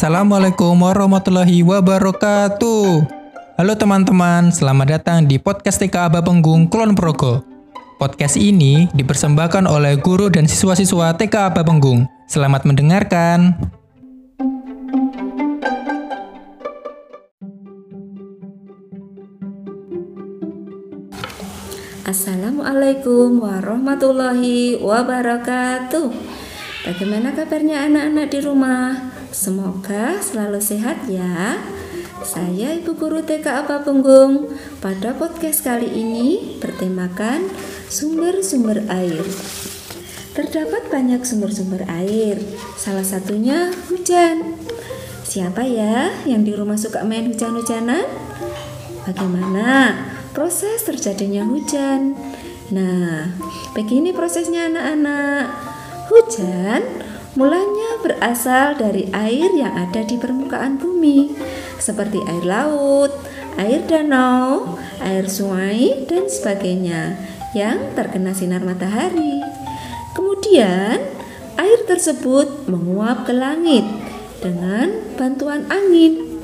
Assalamualaikum warahmatullahi wabarakatuh. Halo teman-teman, selamat datang di podcast TK Aba Penggung Kulon Progo. Podcast ini dipersembahkan oleh guru dan siswa-siswa TK Aba Penggung. Selamat mendengarkan. Assalamualaikum warahmatullahi wabarakatuh. Bagaimana kabarnya anak-anak di rumah? Semoga selalu sehat ya. Saya Ibu Guru TK Apa Punggung. Pada podcast kali ini bertemakan sumber-sumber air. Terdapat banyak sumber-sumber air. Salah satunya hujan. Siapa ya yang di rumah suka main hujan-hujanan? Bagaimana proses terjadinya hujan? Nah, begini prosesnya anak-anak. Hujan mulanya berasal dari air yang ada di permukaan bumi, seperti air laut, air danau, air sungai, dan sebagainya yang terkena sinar matahari. Kemudian, air tersebut menguap ke langit dengan bantuan angin.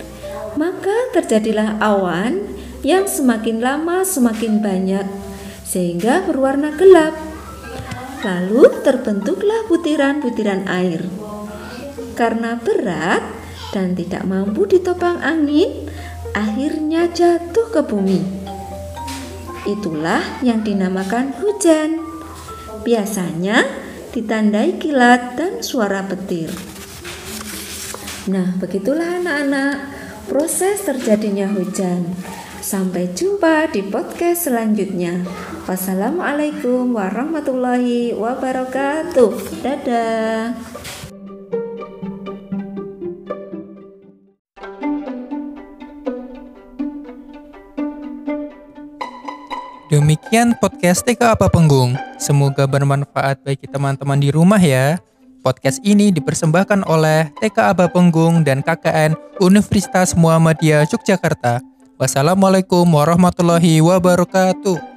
Maka terjadilah awan yang semakin lama semakin banyak sehingga berwarna gelap. Lalu terbentuklah butiran-butiran air. Karena berat dan tidak mampu ditopang angin, akhirnya jatuh ke bumi. Itulah yang dinamakan hujan. Biasanya ditandai kilat dan suara petir. Nah, begitulah anak-anak proses terjadinya hujan. Sampai jumpa di podcast selanjutnya. Wassalamualaikum warahmatullahi wabarakatuh. Dadah. Demikian podcast TK Apa Penggung. Semoga bermanfaat bagi teman-teman di rumah ya. Podcast ini dipersembahkan oleh TK Aba Penggung dan KKN Universitas Muhammadiyah Yogyakarta. Wassalamualaikum warahmatullahi wabarakatuh.